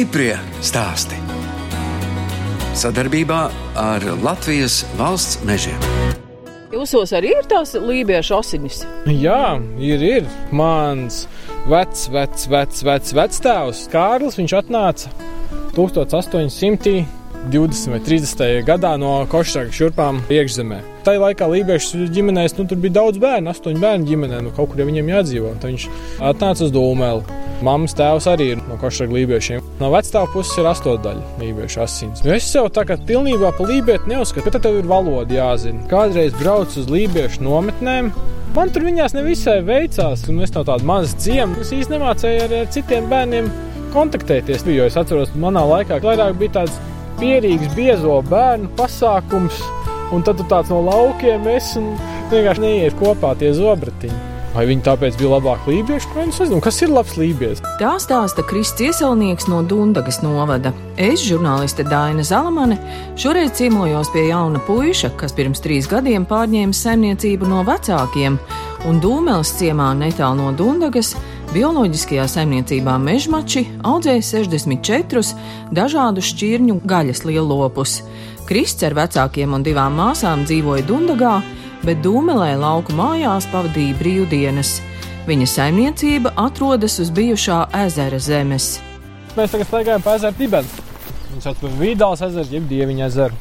Stiprie stāsti. Sadarbībā ar Latvijas valsts mežiem. Jūsos arī ir tās lībiešu asinis. Jā, ir, ir. Mans vecs, vecs, vecs, vecs, vectēvs Kārlis. Viņš atnāca 1800. 20 vai 30. gadā no Košrāga šurpām iekšzemē. Tajā laikā Lībiešu ģimenēs nu, bija daudz bērnu, astoņu bērnu ģimenē, nu, kaut kur ja viņiem jādzīvo. Tad viņš atnāca uz Dūmēlu. Mammas tēvs arī ir no Košrāga lībiešiem. No vecāta puses ir astotdaļa lībiešu asins. Jo es sev tā kā pilnībā pa lībieti neuzskatu, bet tev ir valoda jāzina. Kādreiz braucu uz lībiešu nometnēm. Man tur viņās nevisai veicās, un es no tāda maza ciema. Es īstenībā nemācēju ar citiem bērniem kontaktēties. Jo es atceros, manā laikā vairāk bija tāds pierīgs biezo bērnu pasākums, un tad tu tāds no laukiem esi un vienkārši neiet kopā tie zobratiņi. Vai viņi tāpēc bija labāk lībieši? Nu, es nezinu, kas ir labs lībietis. Tā stāsta Kristis Ieselnieks no Dundagas novada. Es, žurnāliste Dāna Zalamane, šoreiz ciemojos pie jauna puiša, kas pirms trīs gadiem pārņēma saimniecību no vecākiem, un Dūmeles ciemā netālu no Dundagas bioloģiskajā saimniecībā mežmači audzēja 64 dažādu šķirņu gaļas lielopus. Krists ar vecākiem un divām māsām dzīvoja Dundagā, bet Dūmelē lauku mājās pavadīja brīvdienas. Viņa saimniecība atrodas uz bijušā ezera zemes. Mēs tagad staigājam pa ezeru dibenu. Viņš sauc par Vīdāls ezeru, jeb Dieviņa ezeru.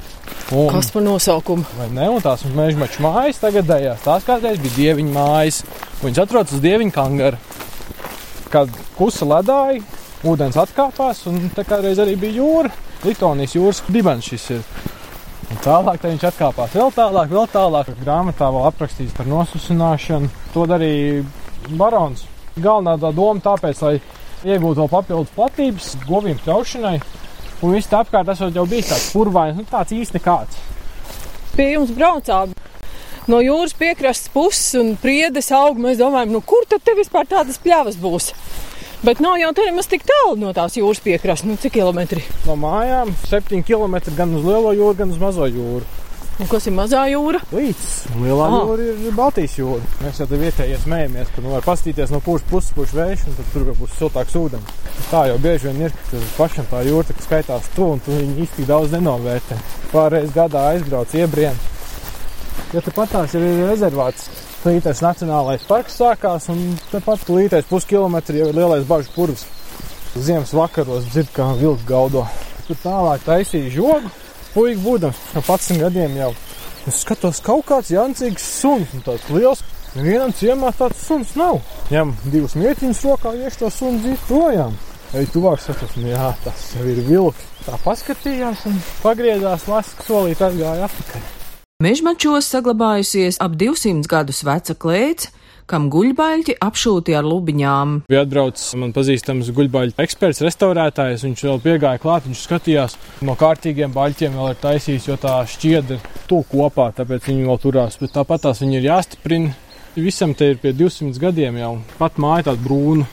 Un, Kas par nosaukumu? Vai ne? Un tās mežmaču mājas tagadējās. Tās kādreiz bija Dieviņa mājas. Viņas atrodas uz Dieviņa kangara. Kad kusa ledāja, ūdens atkāpās, un tā kādreiz arī bija jūra. Litonijas jūras dibens šis ir. Un tālāk viņš atkāpās vēl tālāk, vēl tālāk. Grāmatā vēl aprakstīts par nosusināšanu. To darīja barons. Galvenā tā doma tāpēc, lai iegūtu vēl papildus platības govīm pļaušanai. Un viss apkārt esot jau bijis tāds purvains, nu tāds īsti nekāds. Pie jums braucām no jūras piekrastes puses un priedes aug. Mēs domājam, nu kur tad te vispār tādas pļavas būs? Bet nav jau tur nemaz tik tālu no tās jūras piekrastes. Nu, cik kilometri? No mājām 7 km gan uz lielo jūru, gan uz mazo jūru. Un kas ir mazā jūra? Līdz lielā ah. jūra ir Baltijas jūra. Mēs jau tur vietējie smējamies, ka nu, var pastīties no kuras puses, kurš vējš, un tur būs siltāks ūdens. Tā jau bieži vien ir, ka pašam tā jūra skaitās tu, un tu viņu īsti daudz nenovērtē. Pārreiz gadā aizbrauc iebrien. Ja tepat tās ir rezervāts, Lītais Nacionālais parks sākās, un tepat lītais puskilometri jau ir lielais bažu purvs. Ziemas vakaros dzird, kā vilks gaudo. Tur tālāk taisīja žogu, puika būdams no 11 gadiem jau. Es skatos, kaut kāds jancīgs suns, un tāds liels. Vienam ciemā tāds suns nav. Ņem divus mietiņus rokā, iešu to sunu dzīt projām. Ej, tuvāk sakas, nu jā, tas jau ir vilks. Tā paskatījās un pagriezās, laska solīt atgāja atpakaļ. Mežmačos saglabājusies ap 200 gadus veca klēts, kam guļbaļķi apšūti ar lubiņām. Bija atbraucis man pazīstams guļbaļķu eksperts, restaurētājs. Viņš vēl piegāja klāt, viņš skatījās, no kārtīgiem baļķiem vēl ir taisījis, jo tā šķiedra ir tuvu kopā, tāpēc viņi vēl turās. Bet tāpat tās viņi ir jāstiprina. Visam te ir pie 200 gadiem jau pat māja tāda brūna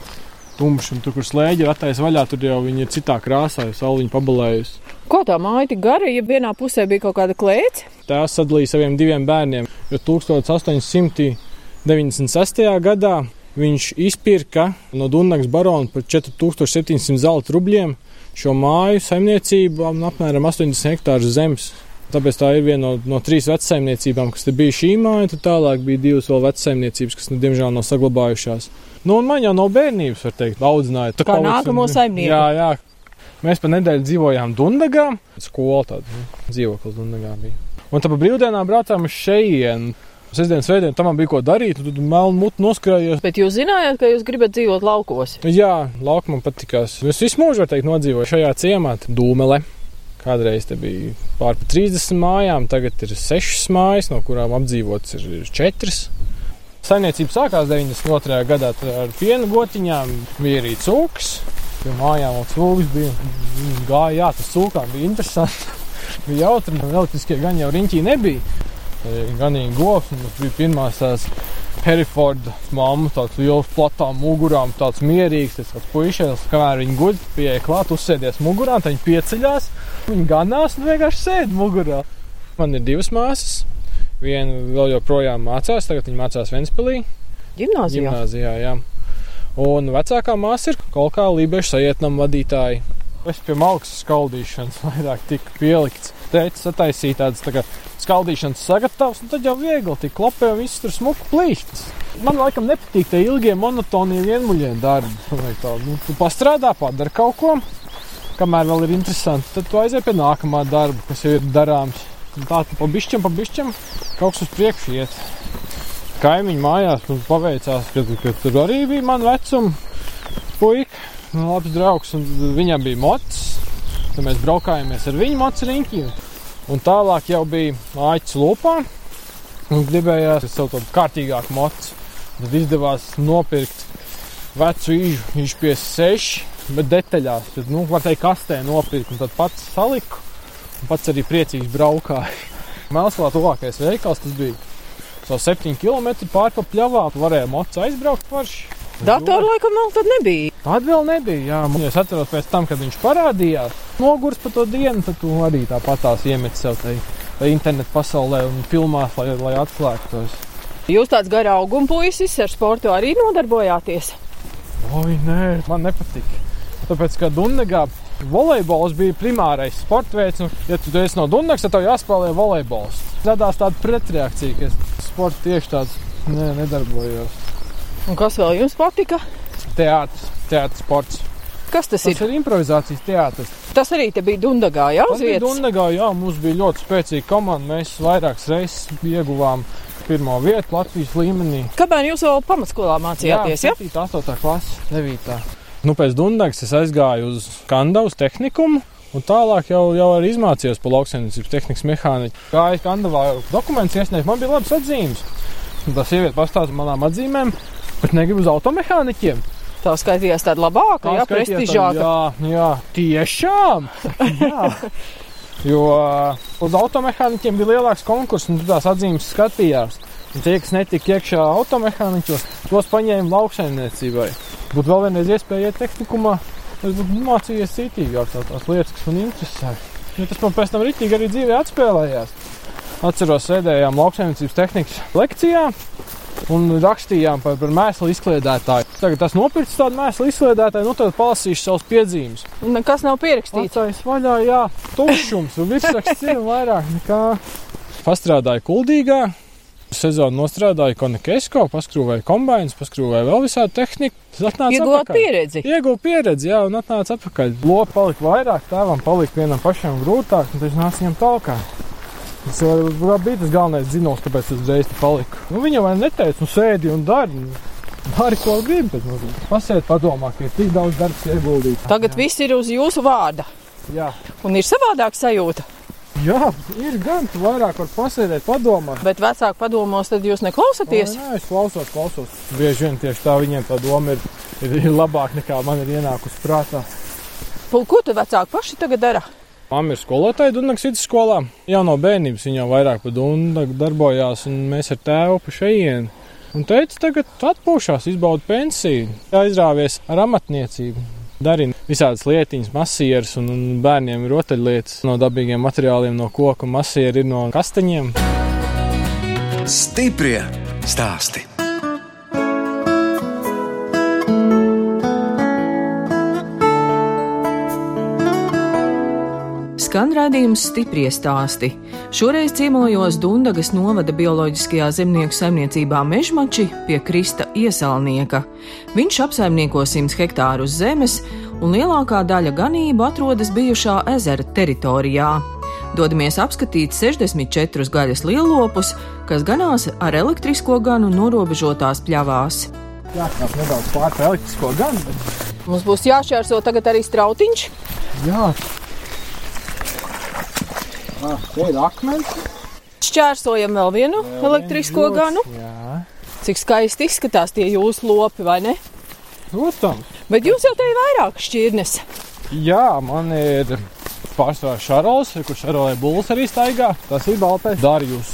tumšs, un tur, kur slēdzi ir attaisnota vaļā, tur jau viņi ir citā krāsā, jau sauliņa pabalējusi. Ko tā māja tik gara, ja vienā pusē bija kaut kāda klēts? Tā sadalīja saviem diviem bērniem, jo 1896. gadā viņš izpirka no Dunkas barona par 4700 zelta rubļiem šo māju saimniecību un apmēram 80 hektārus zemes. Tāpēc tā ir viena no, no trīs vecsaimniecībām, kas bija šī māja. Tad tālāk bija divas vēl vecsaimniecības, kas, nu, diemžēl, nav saglabājušās. Nu, man jau no bērnības, var teikt, audzināja. Tā kā nākamo saimnieku. Jā, jā. Mēs pa nedēļu dzīvojām Dundagā. Skola tāda nu, dzīvoklis Dundagā bija. Un tad pa brīvdienām braucām uz šejienu. Sestdienas veidā tam bija ko darīt, tad melnu mutu noskrājos. Bet jūs zinājāt, ka jūs gribat dzīvot laukos? Jā, lauka man patīkās. Es visu mūžu, var teikt, nodzīvoju šajā ciemā, Dūmelē. Kādreiz te bija pār 30 mājām, tagad ir 6 mājas, no kurām apdzīvotas ir 4. Saimniecība sākās 92. gadā ar piena gotiņām, bija arī cūks. Pie mājām vēl cūks bija. Gāja, jā, tas cūkām bija interesanti. bija jautri, elektriskie gan jau riņķī nebija. Ganīgi govs, un tas bija pirmās tās Heriforda mamma, tāds liels, platām mugurām, tāds mierīgs, tas tāds puišais, kamēr viņi guļ, pieeja klāt, uzsēdies mugurā, tad viņi pieceļās, viņi ganās un vienkārši sēd mugurā. Man ir divas māsas, viena vēl joprojām mācās, tagad viņa mācās Ventspilī. Gimnāzijā. Gimnāzijā, jā. Un vecākā māsa ir kaut kā Lībiešu sajietnam vadītāja. Es pie malkas skaldīšanas vairāk tika pielikts. Tētis sataisīja tādas tā skaldīšanas sagatavas, un tad jau viegli tik klapē un viss tur smuku plīšķis. Man laikam nepatīk tie ilgie monotonie vienmuļie darbi. Tā, nu, tu pastrādā, padara kaut ko, kamēr vēl ir interesanti. Tad tu aizej pie nākamā darba, kas jau ir darāms. Un tā tu pa bišķam, pa bišķam kaut kas uz priekšu iet. Kaimiņu mājās mums paveicās, ka, ka tur arī bija man vecuma puika labs draugs, un viņam bija mots. Tad mēs braukājāmies ar viņu mocu riņķi. Un tālāk jau bija āķis lopā. Un gribējās sev tādu kārtīgāku mocu. Tad izdevās nopirkt vecu īžu, viņš pie seši, bet detaļās. Tad, nu, var teikt, kastē nopirkt, un tad pats saliku. Un pats arī priecīgs braukāja. Mēlslā tuvākais veikals tas bija. So 7 km pārpa pļavā varēja mocu aizbraukt parši. Datoru laikam vēl tad nebija. Tad vēl nebija. Jā, ja es atceros pēc tam, kad viņš parādījās. Nogurs par to dienu, tad tu arī tāpat tās iemet sev tajā internetu pasaulē un filmās, lai, lai atklātos. Jūs tāds garā auguma puisis ar sportu arī nodarbojāties? Oi, nē, man nepatīk. Tāpēc, ka Dunagā volejbols bija primārais sports veids, un, ja tu esi no Dunagas, tad tev jāspēlē volejbols. Radās tāda pretreakcija, ka sports tieši tāds ne, nedarbojos. Un kas vēl jums patika? Teātris, teātris sports. Kas tas, Tas ir? ir improvizācijas teātris. Tas arī bija Dundagā, jā, Tas bija. Dundagā, jā, mums bija ļoti spēcīga komanda. Mēs vairākas reizes ieguvām pirmo vietu Latvijas līmenī. Kamēr jūs vēl pamatskolā mācījāties, jā? 7, 8 klase, 9. Nu, pēc Dundagas es aizgāju uz Kandavas tehnikumu. Un tālāk jau, jau arī izmācījos par lauksaimniecības tehnikas mehāniķu. Gāju Kandavā, dokumentus iesniegt, man bija labas atzīmes. Tā sieviete pastāstīja manām atzīmēm, bet negribu uz automehāniķiem. Tā skaitījās tāda labāka, jā, tā, prestižāka. Jā, jā, tiešām. jā. Jo uh, uz automehāniķiem bija lielāks konkurss, un tās atzīmes skatījās. Un tie, kas netika iekšā automehāniķos, tos paņēma lauksaimniecībai. Būtu vēl vienreiz iespēja iet tehnikumā, es būtu mācījies citīgāk tā, tās lietas, kas man interesē. Jo tas man pēc tam rītīgi arī dzīvē atspēlējās. Atceros, sēdējām lauksaimniecības tehnikas lekcijā un rakstījām par, par mēslu izkliedētāju. Tagad tas nopirks tādu mēslu izkliedētāju, nu tad palasīšu savus piedzīmes. Nekas nav pierakstīts. Atstājas vaļā, jā, tukšums, un virsraksts ir vairāk nekā. Pastrādāju kuldīgā, sezonu nostrādāju Konekesko, paskrūvēju kombinācijas, paskrūvēju vēl visādi tehniku. Tas atnāca Iegūt pieredzi. Ieguvu pieredzi, jā, un atnāca atpakaļ. Lopa palika vairāk, tēvam palika vienam pašam grūtāk, un tas nāca viņam talkā. Tas bija tas galvenais zināms, kāpēc es uzreiz paliku. Nu, viņa man neteica, nu sēdi un dari. Dari, ko gribi, bet nu, pasēdi padomā, ka ir tik daudz darbs ieguldīts. Tagad viss ir uz jūsu vārda. Jā. Un ir savādāk sajūta. Jā, ir gan, vairāk var pasēdēt, padomāt. Bet vecāku padomos tad jūs neklausāties. Nē, es klausos, klausos. Bieži vien tieši tā viņiem tā doma ir, ir, ir labāka nekā man ir ienākusi prātā. Pul, Ko tu vecāki paši tagad dara? Māma ir skolotāja Dunkas vidusskolā. Jau no bērnības viņa jau vairāk par Dunku darbojās, un mēs ar tēvu pa šejienu. Un teica, tagad atpūšās, izbauda pensiju, aizrāvies ar amatniecību. Darīja visādas lietiņas, masieras un, un bērniem rotaļlietas no dabīgiem materiāliem, no koka, masieri ir no kastaņiem. Stiprie stāsti. Skan redzējums stiprie stāsti. Šoreiz ciemojos Dundagas novada bioloģiskajā zemnieku saimniecībā Mežmači pie Krista iesalnieka. Viņš apsaimnieko 100 hektārus zemes, un lielākā daļa ganību atrodas bijušā ezera teritorijā. Dodamies apskatīt 64 gaļas lielopus, kas ganās ar elektrisko ganu norobežotās pļavās. Jā, tas nedaudz pārpēr elektrisko gan, bet Mums būs jāšķērso tagad arī strautiņš. jā. Ah, te ir akmens. Šķērsojam vēl vienu elektrisko ganu. Jā, Cik skaisti izskatās tie jūsu lopi, vai ne? protams. Bet jūs jau te ir vairāk šķirnes. Jā, man ir pārsvarā Šarls, kurš Šarolē būs arī staigā. Tas ir baltais Darjus.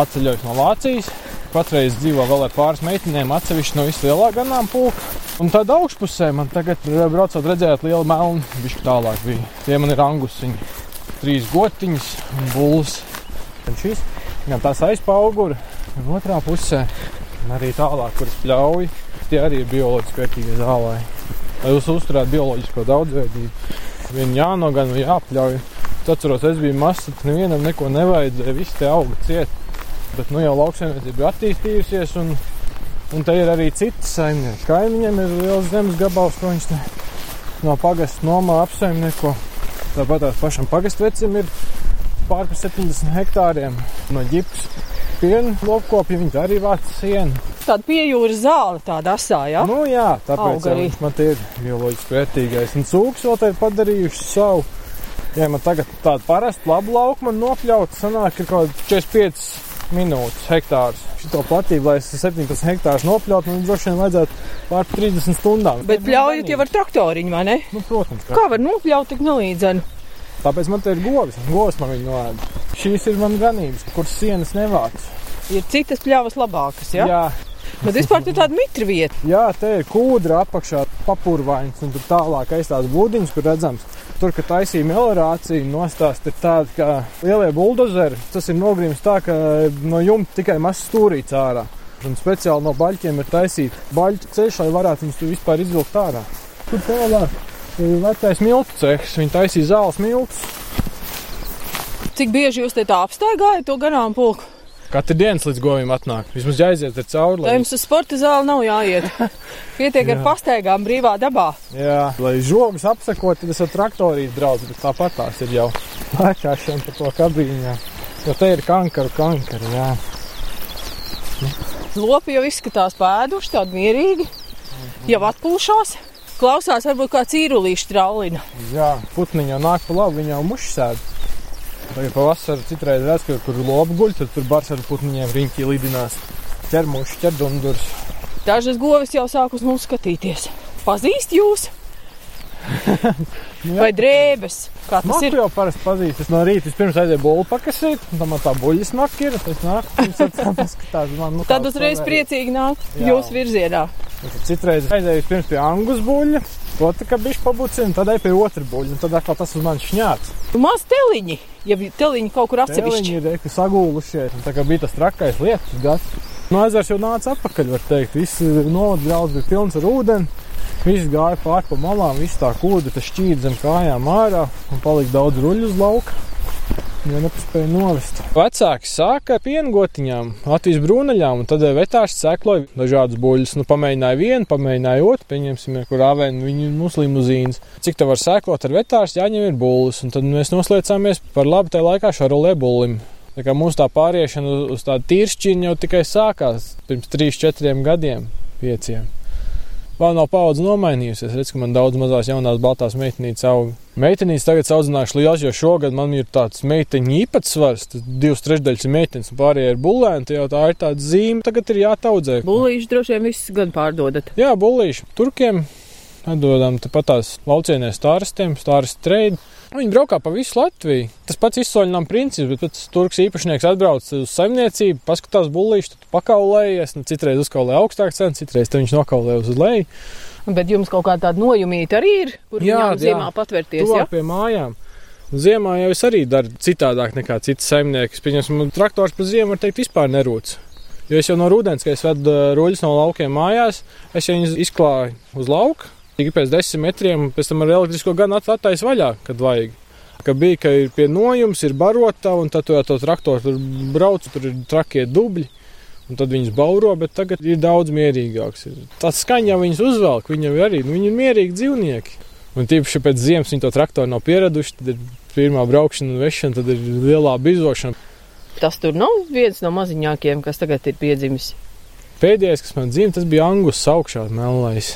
Atceļojis no Vācijas. Patreiz dzīvo vēl ar pāris meitenēm, atsevišķi no vislielā ganāmpulka. Un tad augšpusē man tagad, braucot, redzējāt lielu melnu, viņš tālāk bija. Tie man ir angusiņi. Trīs gotiņas un būs. Un šis, gan tās aizpauguri, gan otrā pusē. Un arī tālāk, kuras pļauj, tie arī ir bioloģiski vērtīgi zālē. Lai jūs uzturētu bioloģisko daudzveidību. vien jānogan, jāpļauj. Es atceros, es biju mazs, tad nevienam neko nevajadzēja, visi tie augi ciet. Bet nu jau lauksaimniecība ir attīstījusies, un, un te ir arī citas saimnieki. Kaimiņiem ir liels zemes gabals, ko viņš no pagasta nomā apsaimnieko. Tāpat tās pašam pagastu vecim ir pār 70 hektāriem no ģips. Piena lopkopja viņi arī vāc sienu. Tāda piejūra zāle, tāda asā, jā? Nu jā, tāpēc arī. man te ir bioloģiski vērtīgais. Un cūks vēl te ir padarījuši savu. Ja man tagad tādu parastu labu lauku man nopļaut, sanāk, ir kaut kāds 45 minūtes hektārs. Šito platību, lai es 17 hektārus nopļautu, man droši vien vajadzētu pār 30 stundām. Bet pļaujat jau ar traktoriņu, vai ne? Nu, protams. Kā var nopļaut tik nelīdzenu? Tāpēc man te ir govs, govs man viņa noēda. Šīs ir man ganības, kuras sienas nevāc. Ir citas pļavas labākas, jā? jā, Bet vispār tur tāda mitra vieta. jā, te ir kūdra apakšā, papurvains, un tur tālāk aiz tās būdiņas, kur redzams. Tur, kad taisīja melorāciju, nostāst ir tāda, kā lielie buldozeri. Tas ir nogrims tā, ka no jumta tikai mazs stūrīts ārā. Un speciāli no baļķiem ir taisīta baļķa ceļš, lai varētu viņus vispār izvilkt ārā. Tur tālāk ir vecais miltu cehs. Viņi taisīja zāles miltus. Cik bieži jūs te tā apstaigājat to ganām pulku? Katru dienu līdz govim atnāk. Vismaz jāiziet ar cauri. Lai jums uz sporta zāli nav jāiet. Pietiek ar Jā. pastaigām brīvā dabā. Jā, lai žogus apsakot, tad es ar traktorīti braucu, bet tāpat tās ir jau lēčāšana pa to kabīņu. jā. Jo te ir kankaru, kankaru, jā. Lopi jau izskatās pēduši, tādi mierīgi. Jau atpūšās. Klausās, varbūt kā cīrulīša traulina. Jā, putniņi jau nāk pa labi, viņi jau muši sēž. Tagad pavasarī citreiz redz, ka kur lopi guļ, tad tur bars ar putniņiem riņķī lidinās. Ķermuši, ķerdundurs. Dažas govis jau sāk uz mums skatīties. Pazīst jūs? Nu. Vai drēbes? Kā tas Maku ir? jau parasti pazīst. Es no rīta vispirms aizēju bolu pakasīt, un tam tā buļļas maka ir. Es nāku, paskatās man. Nu, Tad uzreiz priecīgi nāk Jā. jūsu virzienā. Citreiz aizēju vispirms pie angus buļļa, to tā kā bišķi pabucina, tad aizēju pie otra buļļa, un tad atkal tas uz mani. Nu, Maz teliņi, ja teliņi kaut kur atsevišķi. Viņi ir sagūlušies, un tā kā bija tas trakais lietas gads. No ezers jau nāca atpakaļ, var teikt. Viss novada grauds bija pilns ar ūdeni. Viss gāja pāri pa malām, viss tā kūda, tas šķīd zem kājām ārā un palika daudz ruļu uz lauka. Jo nepaspēja novest. Vecāki sāka piengotiņām, Latvijas brūnaļām, un tad vetārs sekloja dažādas buļļas. Nu, pamēģināja vienu, pamēģināja otru, pieņemsim, kur avēnu viņu mūsu limuzīnas. Cik tā var sekot ar vetārs, jāņem ir bullis, un tad mēs noslēdzāmies par labu tajā laikā šarolē bullim. Tā kā mums tā pāriešana uz- tādu tīršķinu jau tikai sākās pirms 3, 4 gadiem, 5. Vēl nav paudze nomainījusies. Redz, ka man daudz mazās jaunās baltās meitenītes aug. Meitenītes tagad audzināšu liels, jo šogad man ir tāds meiteņu īpatsvars. Divas trešdaļas ir meitenes, un pārējie ir bulēni. Tā jau tā ir tāda zīme, tagad ir jātaudzē. Bulīši droši vien visus gan pārdodat. Jā, bulīši turkiem atdodam tepat tās laucienē stārstiem, stārstu treidu. Viņi braukā pa visu Latviju. Tas pats izsoļinām princips, bet pēc turks īpašnieks atbrauc uz saimniecību, paskatās bulīšu, tad pakaulējies, nu, citreiz uzkaulē augstāk cenu, citreiz viņš nokaulē uz leju. Bet jums kaut kā tāda nojumīta arī ir, kur Jā, jā, jā. ziemā patvērties. Ja? pie mājām. Ziemā jau es arī daru citādāk nekā citi saimnieki. Pieņemsim, traktors pa ziemu, var teikt, vispār nerūc. Jo es jau no rudens, kad es vedu ā, ruļus no laukiem mājās, es viņus izklāju uz lauka. Tikai pēc desmit metriem, pēc tam ar elektrisko gan attaisa vaļā, kad vajag. Ka bija, ka ir pie nojums, ir barota, un tad tu ar to traktoru tur brauc, tur ir trakie dubļi. Un tad viņas bauro, bet tagad ir daudz mierīgāks. Tāds skaņa jau viņas uzvelk, viņi jau arī nu, viņi ir mierīgi dzīvnieki. Un tīpaši pēc ziemas viņi to traktoru nav pieraduši, tad ir pirmā braukšana un vešana, tad ir lielā bizošana. Tas tur nav viens no maziņākiem, kas tagad ir piedzimis. Pēdējais, kas man dzīvo, tas bija angus augšā melnais.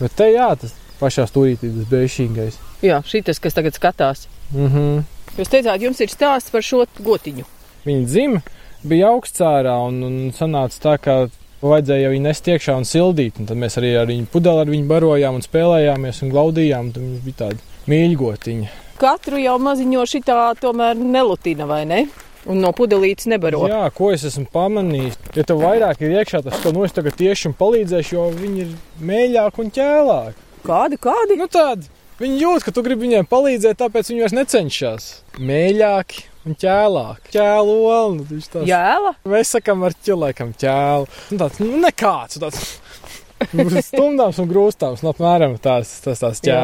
Bet te jā, tas pašā stūrītī tas bēšīgais. Jā, šis, kas tagad skatās. Mhm. Jūs teicāt, jums ir stāsts par šo gotiņu. Viņa dzima bija augstcārā un, un sanāca tā, ka vajadzēja viņu nest iekšā un sildīt. Un tad mēs arī ar viņu pudeli ar viņu barojām un spēlējāmies un glaudījām. Tad viņš bija tāda mīļgotiņa. Katru jau maziņo šitā tomēr nelutina, vai ne? Un no pudelītes nebaro. Jā, ko es esmu pamanījis? Ja tev vairāk ir iekšā tas, ko nu es tagad tieši un palīdzēšu, jo viņi ir mēļāki un ķēlāki. Kādi, kādi? Nu tādi. Viņi jūt, ka tu gribi viņiem palīdzēt, tāpēc viņi vairs necenšas. Mēļāki un ķēlāki. Ķēlu olu. Nu, viņš tāds- Jēla? Mēs sakām ar ķilēkam ķēlu. Nu, tāds, nu, nekāds. Tāds. Stumdāms un grūstāms, nu, apmēram tās, tas tās Jā.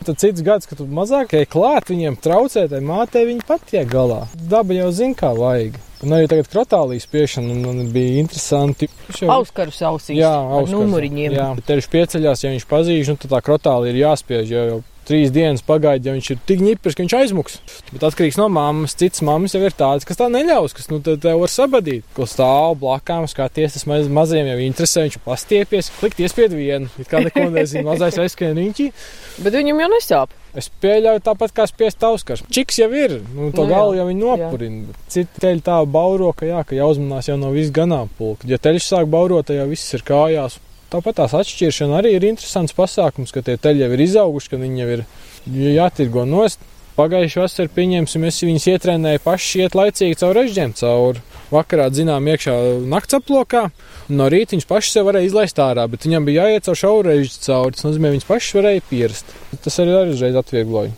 Tad cits gads, kad tu mazāk ej klāt, viņiem traucē, tai mātei viņi pat tiek galā. Daba jau zina, kā vajag. Un arī tagad krotālīs piešana man bija interesanti. Jau... Auskaru sausīs. Jā, auskaru. Numuriņiem. Jā, bet teļš pieceļās, ja viņš pazīš, nu tad tā krotāli ir jāspiež, jo jau trīs dienas pagaida, ja viņš ir tik ņiprs, ka viņš aizmuks. Bet atkarīgs no mammas, citas mammas jau ir tādas, kas tā neļaus, kas nu, te var sabadīt. Ko stāv blakām, skaties, tas maz, mazajiem jau interesē, viņš pastiepies, klikt iespied vienu. It kā neko nezinu, mazais aizskrien riņķi. Bet viņam jau nesāp. Es pieļauju tāpat kā spiest auskars. Čiks jau ir, nu, to nu, galu jau viņi nopurina. Citi teļi tā bauro, ka jā, ka jāuzmanās jau no viss ganāmpulka. Ja teļš sāk baurot, tad jau viss ir kājās. Tāpat tās atšķiršana arī ir interesants pasākums, ka tie teļi jau ir izauguši, ka viņi jau ir jātirgo nost. Pagājušā vasarā, pieņemsim, es viņus ietrenēju paši iet laicīgi caur režģiem cauri. Vakarā dzinām iekšā nakts aplokā, no rīta viņš paši sev varēja izlaist ārā, bet viņam bija jāiet caur šaurežģi cauri. Tas nozīmē, viņas pašas varēja pierast. Tas arī dažreiz atviegloja.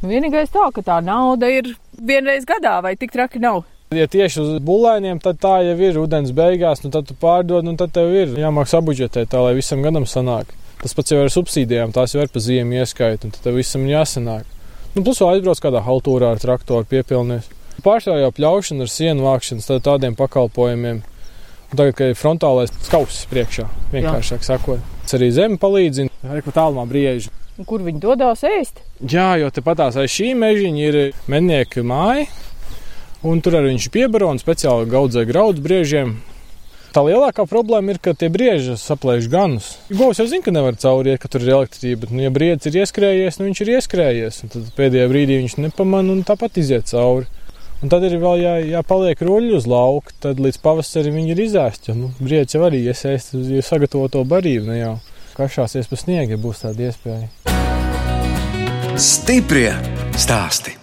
Nu, vienīgais tā, ka tā nauda ir vienreiz gadā, vai tik traki nav? Ja tieši uz bulēniem, tad tā jau ir ūdens beigās, nu tad tu pārdod, un tad tev ir jāmaksā budžetē tā, lai visam gadam sanāk. Tas pats jau ar subsīdijām, tās jau ir pa ziemu ieskait, un tad tev visam jāsanāk. Nu, plus vēl aizbrauc kādā haltūrā ar traktoru piepilnies. Pārstāv jau pļaušana ar sienu vākšanas, tad tādiem pakalpojumiem. Un tagad, kad ir frontālais skauss priekšā, vienkāršāk sakot, tas arī zemi palīdz, arī pat tālumā brieži. Kur viņi dodas ēst? Jā, jo tepatās aiz šī mežiņa ir mednieku māja, Un tur arī viņš piebaro un speciāli gaudzē graudu briežiem. Tā lielākā problēma ir, ka tie brieži saplēš ganus. Govs jau zina, ka nevar cauri iet, ka tur ir elektrība, bet, nu, ja briedis ir ieskrējies, nu viņš ir ieskrējies. Tad pēdējā brīdī viņš nepamanā un tāpat iziet cauri. Un tad ir vēl jā, jāpaliek roļi uz lauka, tad līdz pavasarim viņi ir izēsti. Nu, briedis jau arī iesaist uz sagatavoto barību, ne jau kašāsies pa sniegu, ja būs tāda iespēja. Stiprie stāsti!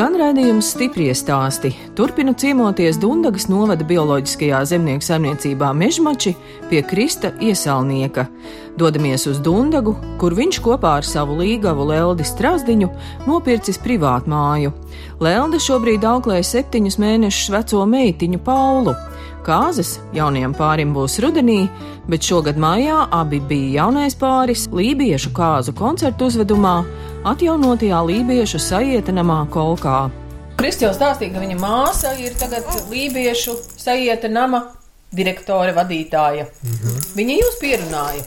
Skan raidījums stipri stāsti. Turpina ciemoties Dundagas novada bioloģiskajā zemnieku saimniecībā Mežmači pie Krista iesalnieka. Dodamies uz Dundagu, kur viņš kopā ar savu līgavu Leldi Strasdiņu nopircis privātu Lelda šobrīd auklē septiņus mēnešus veco meitiņu Paulu. Kāzas jaunajam pārim būs rudenī, bet šogad mājā abi bija jaunais pāris lībiešu kāzu koncertu uzvedumā atjaunotajā lībiešu sajietenamā kolkā. Kristija stāstīja, ka viņa māsa ir tagad lībiešu sajieta nama direktore, vadītāja. -hmm. Viņa jūs pierunāja.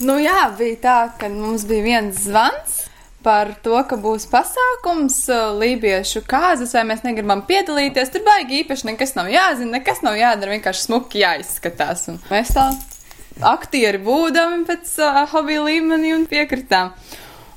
Nu jā, bija tā, ka mums bija viens zvans par to, ka būs pasākums uh, lībiešu kāzas, vai mēs negribam piedalīties. Tur baigi īpaši nekas nav jāzina, nekas nav jādara, vienkārši smuki jāizskatās. Un mēs tā aktieri būdami pēc uh, hobija līmeni un piekritām.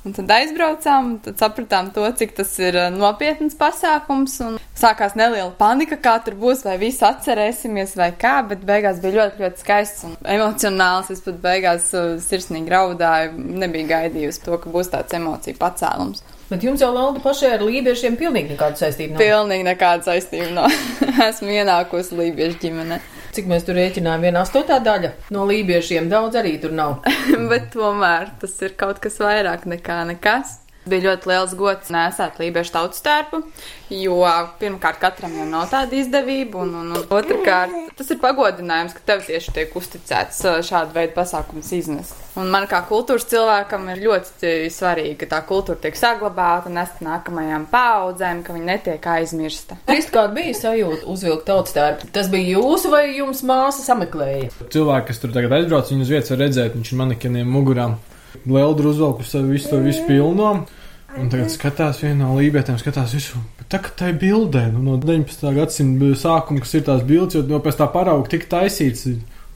Un tad aizbraucām, un tad sapratām to, cik tas ir eh, nopietns pasākums. Sākās neliela panika, kā tur būs, vai visi atcerēsimies, vai kā, bet beigās bija ļoti, ļoti skaists un emocionāls. Es pat beigās uh, sirsnīgi raudāju, nebija gaidījusi to, ka būs tāds emociju pacēlums. Bet jums jau lauda pašai ar lībiešiem pilnīgi nekāda saistība nav? Pilnīgi nekāda saistība nav. Esmu ienākusi lībiešu ģimenei. Cik mēs tur rēķinājām, viena astotā daļa no lībiešiem daudz arī tur nav. Bet tomēr tas ir kaut kas vairāk nekā nekas. Bija ļoti liels gods nesāt lībiešu tautas tērpu, jo pirmkārt katram jau nav tāda izdevība, un, un, un otrkārt tas ir pagodinājums, ka tev tieši tiek uzticēts šādu veidu pasākums iznest. Un man kā kultūras cilvēkam ir ļoti svarīgi, ka tā kultūra tiek saglabāta un nest nākamajām paudzēm, ka viņa netiek aizmirsta. Kristi, kāda bija sajūta uzvilkt tautas tērpu? Tas bija jūsu vai jums māsa sameklēja? Cilvēki, kas tur tagad aizbrauc, viņus vietas var redzēt, viņš ir manekeniem mugurām. Leldru uzvelkusi visu to visu pilno. Un tagad skatās vienā lībietēm, skatās visu. Bet tā kā tā ir bildē, nu, no 19. gadsimta sākuma, kas ir tās bildes, jo no pēc tā parauga tika taisīts,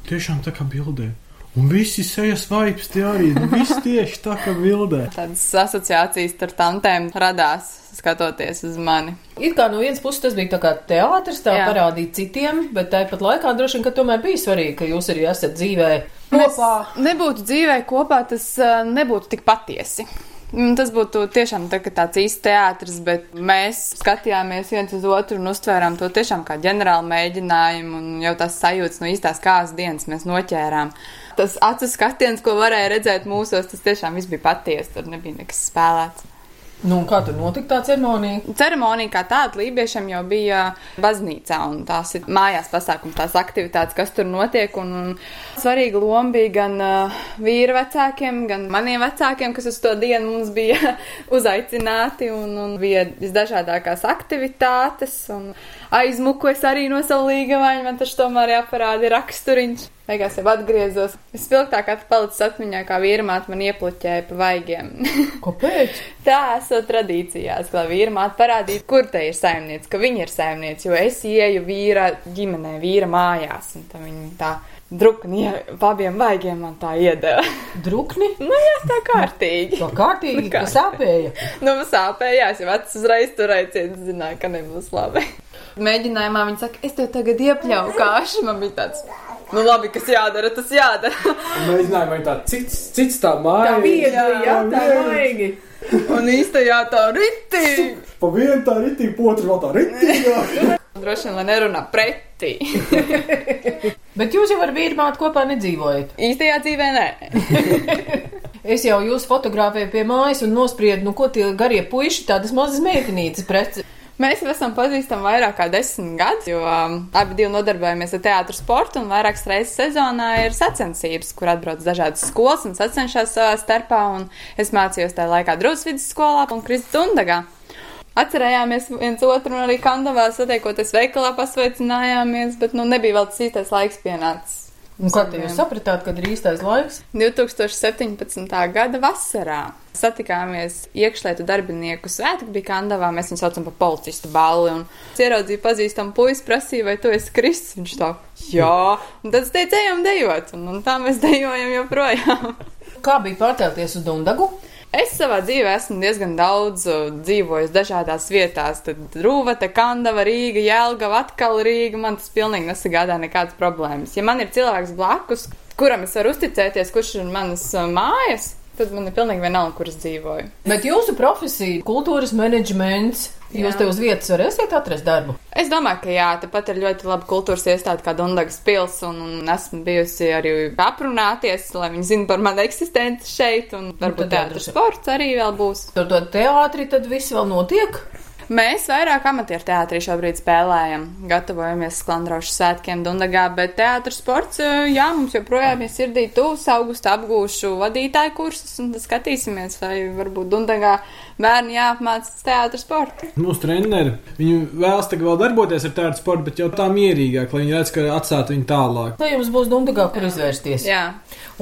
tiešām tā kā bildē. Un visi sejas vaips tie arī, nu viss tieši tā kā bildē. Tādas asociācijas ar tantēm radās, skatoties uz mani. It kā no vienas puses tas bija tā kā teātris, tā parādīt citiem, bet tāpat laikā droši vien, ka tomēr bija svarīgi, ka jūs arī esat dzīvē kopā. Mēs nebūtu dzīvē kopā, tas uh, nebūtu tik patiesi. Mm, tas būtu tiešām tā, tāds īsts teātris, bet mēs skatījāmies viens uz otru un uztvērām to tiešām kā ģenerālu mēģinājumu, un jau tās sajūtas no īstās kāzas dienas mēs noķērām. Tas acu skatiens, ko varēja redzēt mūsos, tas tiešām viss bija patiesi, tur nebija nekas spēlēts. Nu, kā tur notika tā ceremonija? Ceremonija kā tāda lībiešiem jau bija baznīcā, un tās ir mājās pasākumi, tās aktivitātes, kas tur notiek. Un, un svarīga loma bija gan uh, vīra vecākiem, gan maniem vecākiem, kas uz to dienu mums bija uzaicināti, un, un bija visdažādākās aktivitātes. Aizmuku es arī no savu līgavaņu, man taču tomēr jāparāda raksturiņš. Beigās jau atgriezos. Vispilgtāk palicis atmiņā, kā vīrmāte man iepluķēja pa vaigiem. Kāpēc? Tā esot tradīcijās, lai vīrmāte parādītu, kur te ir saimniece, ka viņa ir saimniece, jo es ieju vīra ģimenē, vīra mājās, un tā viņa tā drukni, pa abiem vaigiem man tā iedeva. Drukni? nu jā, tā kārtīgi. Tā kārtīgi, Nu, kā? ka sāpēja. Nu, man sāpējās, jo vecs uzreiz turēciet, zināja, ka nebūs labi. Mēģinājumā viņa saka, es tev tagad iepļauju kāšu, man bija tāds. Nu, labi, kas jādara, tas jādara. Mēģinājumā ir tā cits, cits tā māja. Viegli, jā, tā maigi. Un īstajā tā ritī. Pa vienu tā ritīgi, pa otru vēl tā ritīgi. Droši vien, lai nerunā pretī. Bet jūs jau ar vīrmātu kopā nedzīvojat. Īstajā dzīvē nē. Es jau jūs fotografēju pie mājas un nospriedu, nu ko tie garie puiši, tādas mazas meitenītes preci. Mēs jau esam pazīstami vairāk kā desmit gadus, jo um, abi divi nodarbojamies ar teātru sportu, un vairākas reizes sezonā ir sacensības, kur atbrauc dažādas skolas un sacenšas savā starpā. un Es mācījos tajā laikā Drūzes vidusskolā un Kristus Tundagā. Atcerējāmies viens otru, un arī Kandavā satiekoties veikalā pasveicinājāmies, bet nu nebija vēl tas īstais laiks pienācis. Un te jūs sapratāt, kad ir īstais laiks? 2017. gada vasarā satikāmies iekšlietu darbinieku svētku, bija Kandavā, mēs viņu saucam par policistu balli, un es ieraudzīju pazīstamu puisi, prasīju, vai tu esi Kristus, viņš tā, jā, un tad es teicu, ejam dejot, un, un tā mēs dejojam joprojām. Kā bija pārcelties uz Dundagu? Es savā dzīvē esmu diezgan daudz uh, dzīvojis dažādās vietās. Tad Rūvata, Kandava, Rīga, Jēlgava, atkal Rīga. Man tas pilnīgi nesagādā nekādas problēmas. Ja man ir cilvēks blakus, kuram es varu uzticēties, kurš ir manas uh, mājas, tad man ir pilnīgi vienalga, kur es dzīvoju. Bet jūsu profesija, kultūras menedžments, jūs Jā. te uz vietas varēsiet atrast darbu? Es domāju, ka jā, tepat ir ļoti laba kultūras iestāde, kā Dunkas pils, un, un esmu bijusi arī aprunāties, lai viņi zinātu par manu eksistenci šeit, un varbūt tad jā, teātris sports arī vēl būs. Tur to teātri tad viss vēl notiek. Mēs vairāk amatieru teātrī šobrīd spēlējam, gatavojamies sklandraušu svētkiem Dundagā, bet teātris sports, jā, mums joprojām ir sirdī tūs, augustā apgūšu vadītāju kursus, un tad skatīsimies, vai varbūt Dundagā bērni jāapmācas teātris sportu. Mūsu treneri, viņi vēlas tagad vēl darboties ar tādu sportu, bet jau tā mierīgāk, lai viņi redz, ka atstātu viņu tālāk. Lai jums būs Dundagā, kur izvērsties. Jā.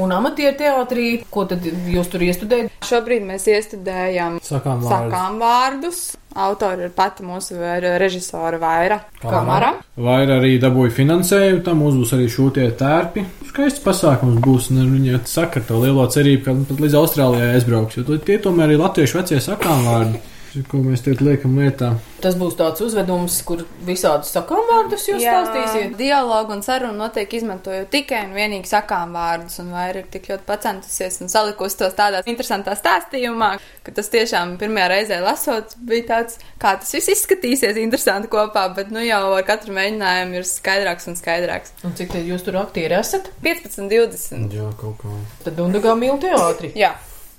Un amatieru teātrī, ko tad jūs tur iestudējat? Šobrīd mēs iestudējam Sakām vārdus. sakām vārdus. Autori ir pati mūsu režisora Vaira Kamara. Vai arī dabūja finansējumu, tam mums būs arī šūtie tērpi. Skaists pasākums būs, un viņa saka to lielo cerību, ka pat līdz Austrālijai aizbrauks, jo tie tomēr ir latviešu vecie sakām vārdi, ko mēs te liekam lietā. Tas būs tāds uzvedums, kur visādus sakām vārdus jūs stāstīsiet. dialogu un sarunu notiek izmantojot tikai un vienīgi sakām vārdus, un Vaira ir tik ļoti pacentusies un salikusi tos tādā interesantā stāstījumā, ka tas tiešām pirmajā reizē lasot bija tāds, kā tas viss izskatīsies interesanti kopā, bet nu jau ar katru mēģinājumu ir skaidrāks un skaidrāks. Un cik tad jūs tur aktieri esat? 15, 20. Jā, kaut kā. Tad Dundagā mīl teātri. Jā.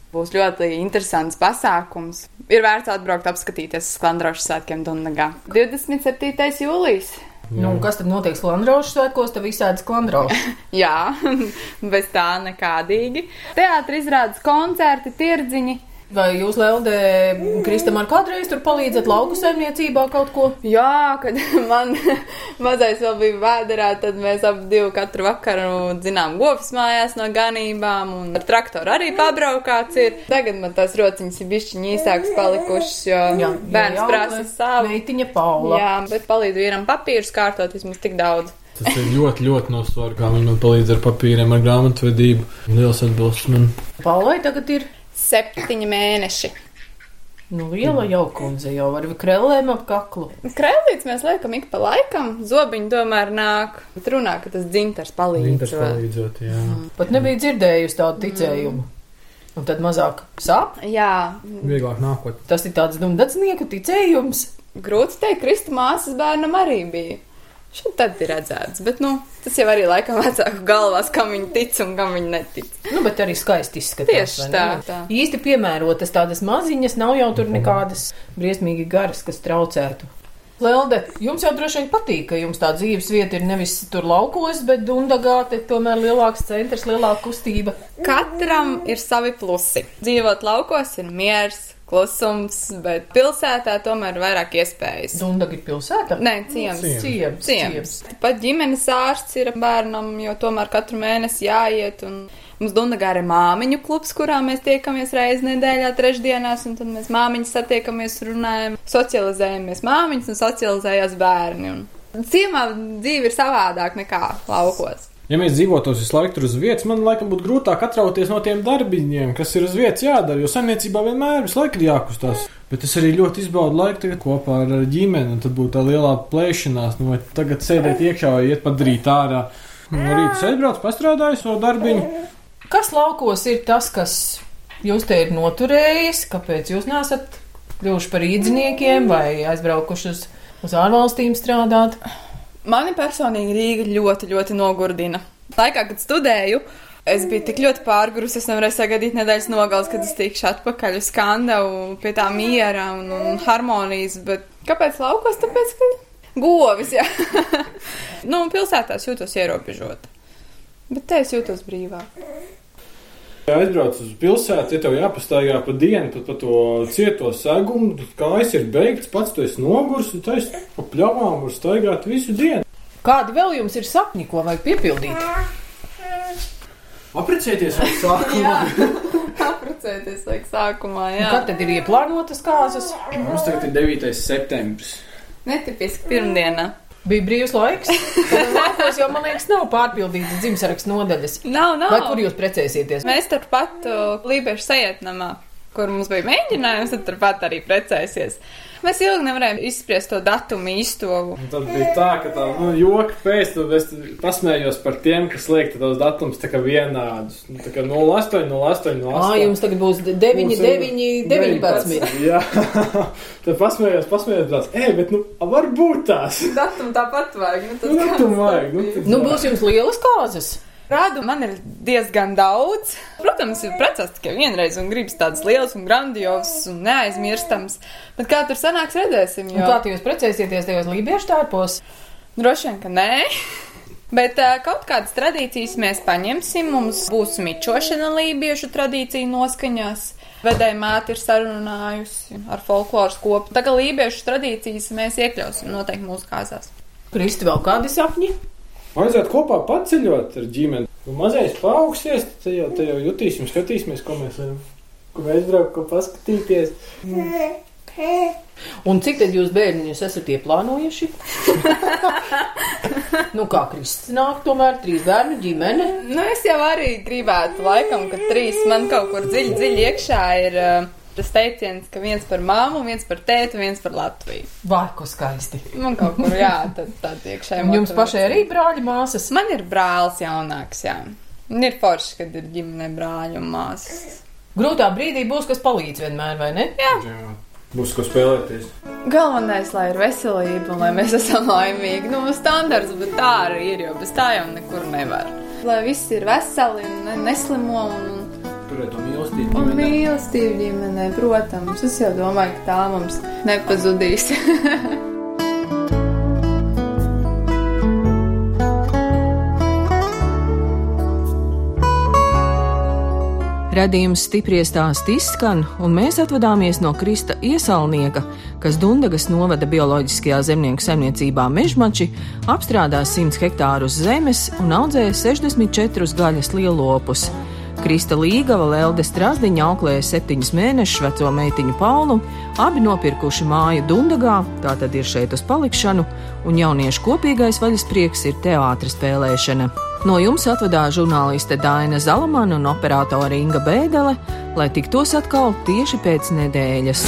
Būs ļoti interesants pasākums. Ir vērts atbraukt, apskatīties uz Sklandraušu svētkiem Dunagā. 27. jūlijas. Nu, un kas tad notiek Sklandraušu svētkos? Tad visādi Sklandrauši. Jā, bez tā nekādīgi. Teātris izrādes koncerti, tirdziņi. Vai jūs, Lelde, Kristam ar kādreiz tur palīdzat lauku saimniecībā kaut ko? Jā, kad man mazais vēl bija vēderā, tad mēs ap divu katru vakaru zinām govs mājās no ganībām, un ar traktoru arī pabraukāts ir. Tagad man tās rociņas ir bišķiņi īsākas palikušas, jo bērns prasa savu. Meitiņa Paula. Jā, bet palīdz vīram papīrus kārtot vismaz tik daudz. Tas ir ļoti, ļoti nosvarīgi, kā viņi man palīdz ar papīriem, ar grāmatvedību. Liels atbalsts man. Paulai tagad ir. Septiņi mēneši. Nu, liela jaukundze jau ar krellēm ap kaklu. Krēlīts mēs liekam ik pa laikam, zobiņi tomēr nāk. Bet runā, ka tas dzintars palīdz. Viņas palīdzot, jā. Pat nebija dzirdējusi tādu ticējumu. Un tad mazāk sāp. Jā, Vieglāk nākot. Tas ir tāds dumdacnieku ticējums. grūti teikt, Krista māsas bērnam arī bija. Šeit tad ir redzēts, bet, nu, tas jau arī laikam vecāku galvās, kam viņi tic un kam viņi netic. Nu, bet arī skaisti izskatās. Tieši tā, tā. Īsti piemērotas tādas maziņas, nav jau tur nekādas briesmīgi garas, kas traucētu. Lelde, jums jau droši vien patīk, ka jums tā dzīves vieta ir nevis tur laukos, bet Dundagā te tomēr lielāks centrs, lielāka kustība. Katram ir savi plusi. Dzīvot laukos ir miers, klusums, bet pilsētā tomēr ir vairāk iespējas. Dundaga ir pilsēta? Nē, ciems. Ciems, Ciems. Pat ģimenes ārsts ir bērnam, jo tomēr katru mēnesi jāiet. Un mums Dundagā ir māmiņu klubs, kurā mēs tiekamies reizi nedēļā, trešdienās, un tad mēs māmiņas satiekamies, runājam, socializējamies māmiņas un socializējās bērni. Un ciemā dzīve ir savādāk nekā laukos. Ja mēs dzīvotos visu laiku tur uz vietas, man laikam būtu grūtāk atrauties no tiem darbiņiem, kas ir uz vietas jādara, jo saimniecībā vienmēr visu laiku ir jākustās. Bet es arī ļoti izbaudu laiku kopā ar ģimeni, un tad būtu tā lielā plēšanās, nu, vai tagad sēdēt iekšā vai iet padarīt ārā. No rīta aizbraucu, pastrādāju savu darbiņu. Kas laukos ir tas, kas jūs te ir noturējis? Kāpēc jūs nesat kļuvuši par īdziniekiem vai aizbraukuši uz, uz ārvalstīm strādāt? Mani personīgi Rīga ļoti, ļoti nogurdina. Laikā, kad studēju, es biju tik ļoti pārgurus, es nevarēju sagaidīt nedēļas nogales, kad es tikšu atpakaļ uz skandalu pie tā miera un, un harmonijas. Bet kāpēc laukos? Tāpēc, ka govis, jā. nu, pilsētās jūtos ierobežot. Bet te es jūtos brīvāk. Ja aizbrauc uz pilsētu, ja tev jāpastaigā pa dienu, tad pa to cieto segumu, tad kājas ir beigts, pats tu esi nogurs, un tu esi pa pļavām var staigāt visu dienu. Kādi vēl jums ir sapņi, ko vajag piepildīt? Aprecēties ar sākumā. Apprecēties vajag sākumā, Un jā. Kad tad ir ieplānotas kāzas? Mums tagad ir 9. septembris. Netipiski pirmdiena. Bija brīvs laiks. Laukos jau, man liekas, nav pārpildītas dzimsarakstu nodaļas. Nav, nav. Vai kur jūs precēsieties? Mēs turpat uh, Lībiešu sajietnamā, kur mums bija mēģinājums, tad turpat arī precēsies. Mēs ilgi nevarējām izspriest to datumu īsto. Un tad bija tā, ka tā, nu, joka pēc tam es pasmējos par tiem, kas liek tos datumus tā kā vienādus. Nu, tā kā 08, 08, 08. Ā, jums tagad būs 9, Mums ir 9, 19. Jā, tad pasmējos, pasmējos tās, ej, bet, nu, varbūt tās. Datumu tāpat vajag. Nu, Nu, datumu vajag, nu, Nu, būs jums lielas kāzas. Rādu man ir diezgan daudz. Protams, ir precēts tikai vienreiz un gribas tādas lielas un grandiozas un neaizmirstams. Bet kā tur sanāks, redzēsim. Un Jo... kā tu jūs precēsieties tajos lībiešu tārpos? Droši vien, ka nē. Bet uh, kaut kādas tradīcijas mēs paņemsim. Mums būs mičošana lībiešu tradīciju noskaņās. Vedēja māte ir sarunājusi ar folkloras kopu. Tā kā lībiešu tradīcijas mēs iekļausim noteikti mūsu kāzās. Kristi vēl kādi sapņi? Vajadzētu kopā paceļot ar ģimeni. Nu, mazais paaugsies, tad jau, tad jau jutīsim, skatīsimies, ko mēs varam. Kur aizbraukt, ko paskatīties. Un cik tad jūs bērniņus esat ieplānojuši? nu, kā Kristis nāk, tomēr trīs bērnu ģimene. Nu, es jau arī gribētu, laikam, ka trīs man kaut kur dziļi, dziļi iekšā ir uh, tas teiciens, ka viens par māmu, viens par tēti, viens par Latviju. Ko skaisti. Man kaut kur, jā, tad tāda iekšā Un jums pašai arī brāļi māsas? Man ir brālis jaunāks, jā. Un ir forši, kad ir ģimene brāļi un māsas. Grūtā brīdī būs kas palīdz vienmēr, vai ne? Jā, būs ko spēlēties. Galvenais, lai ir veselība un lai mēs esam laimīgi. Nu, standarts, bet tā arī ir, jo bez tā jau nekur nevar. Lai viss ir veseli un ne- neslimo un, Turēt to mīlestību. un mīlestība ģimenē, protams. Es jau domāju, ka tā mums nepazudīs. Radījums stipri stāst izskan, un mēs atvadāmies no Krista iesaulnieka, kas Dundagas novada bioloģiskajā zemnieku saimniecībā Mežmači apstrādās 100 hektārus zemes un audzēja 64 gaļas lielopus. Krista Līgava Lelde Strasdiņa auklēja septiņus mēnešus veco meitiņu Paulu, abi nopirkuši māju Dundagā, tā tad ir šeit uz palikšanu, un jauniešu kopīgais vaļas prieks ir teātris spēlēšana. No jums atvedās žurnāliste Dāna Zalamana un operātore Inga Bēdele, lai tiktos atkal tieši pēc nedēļas.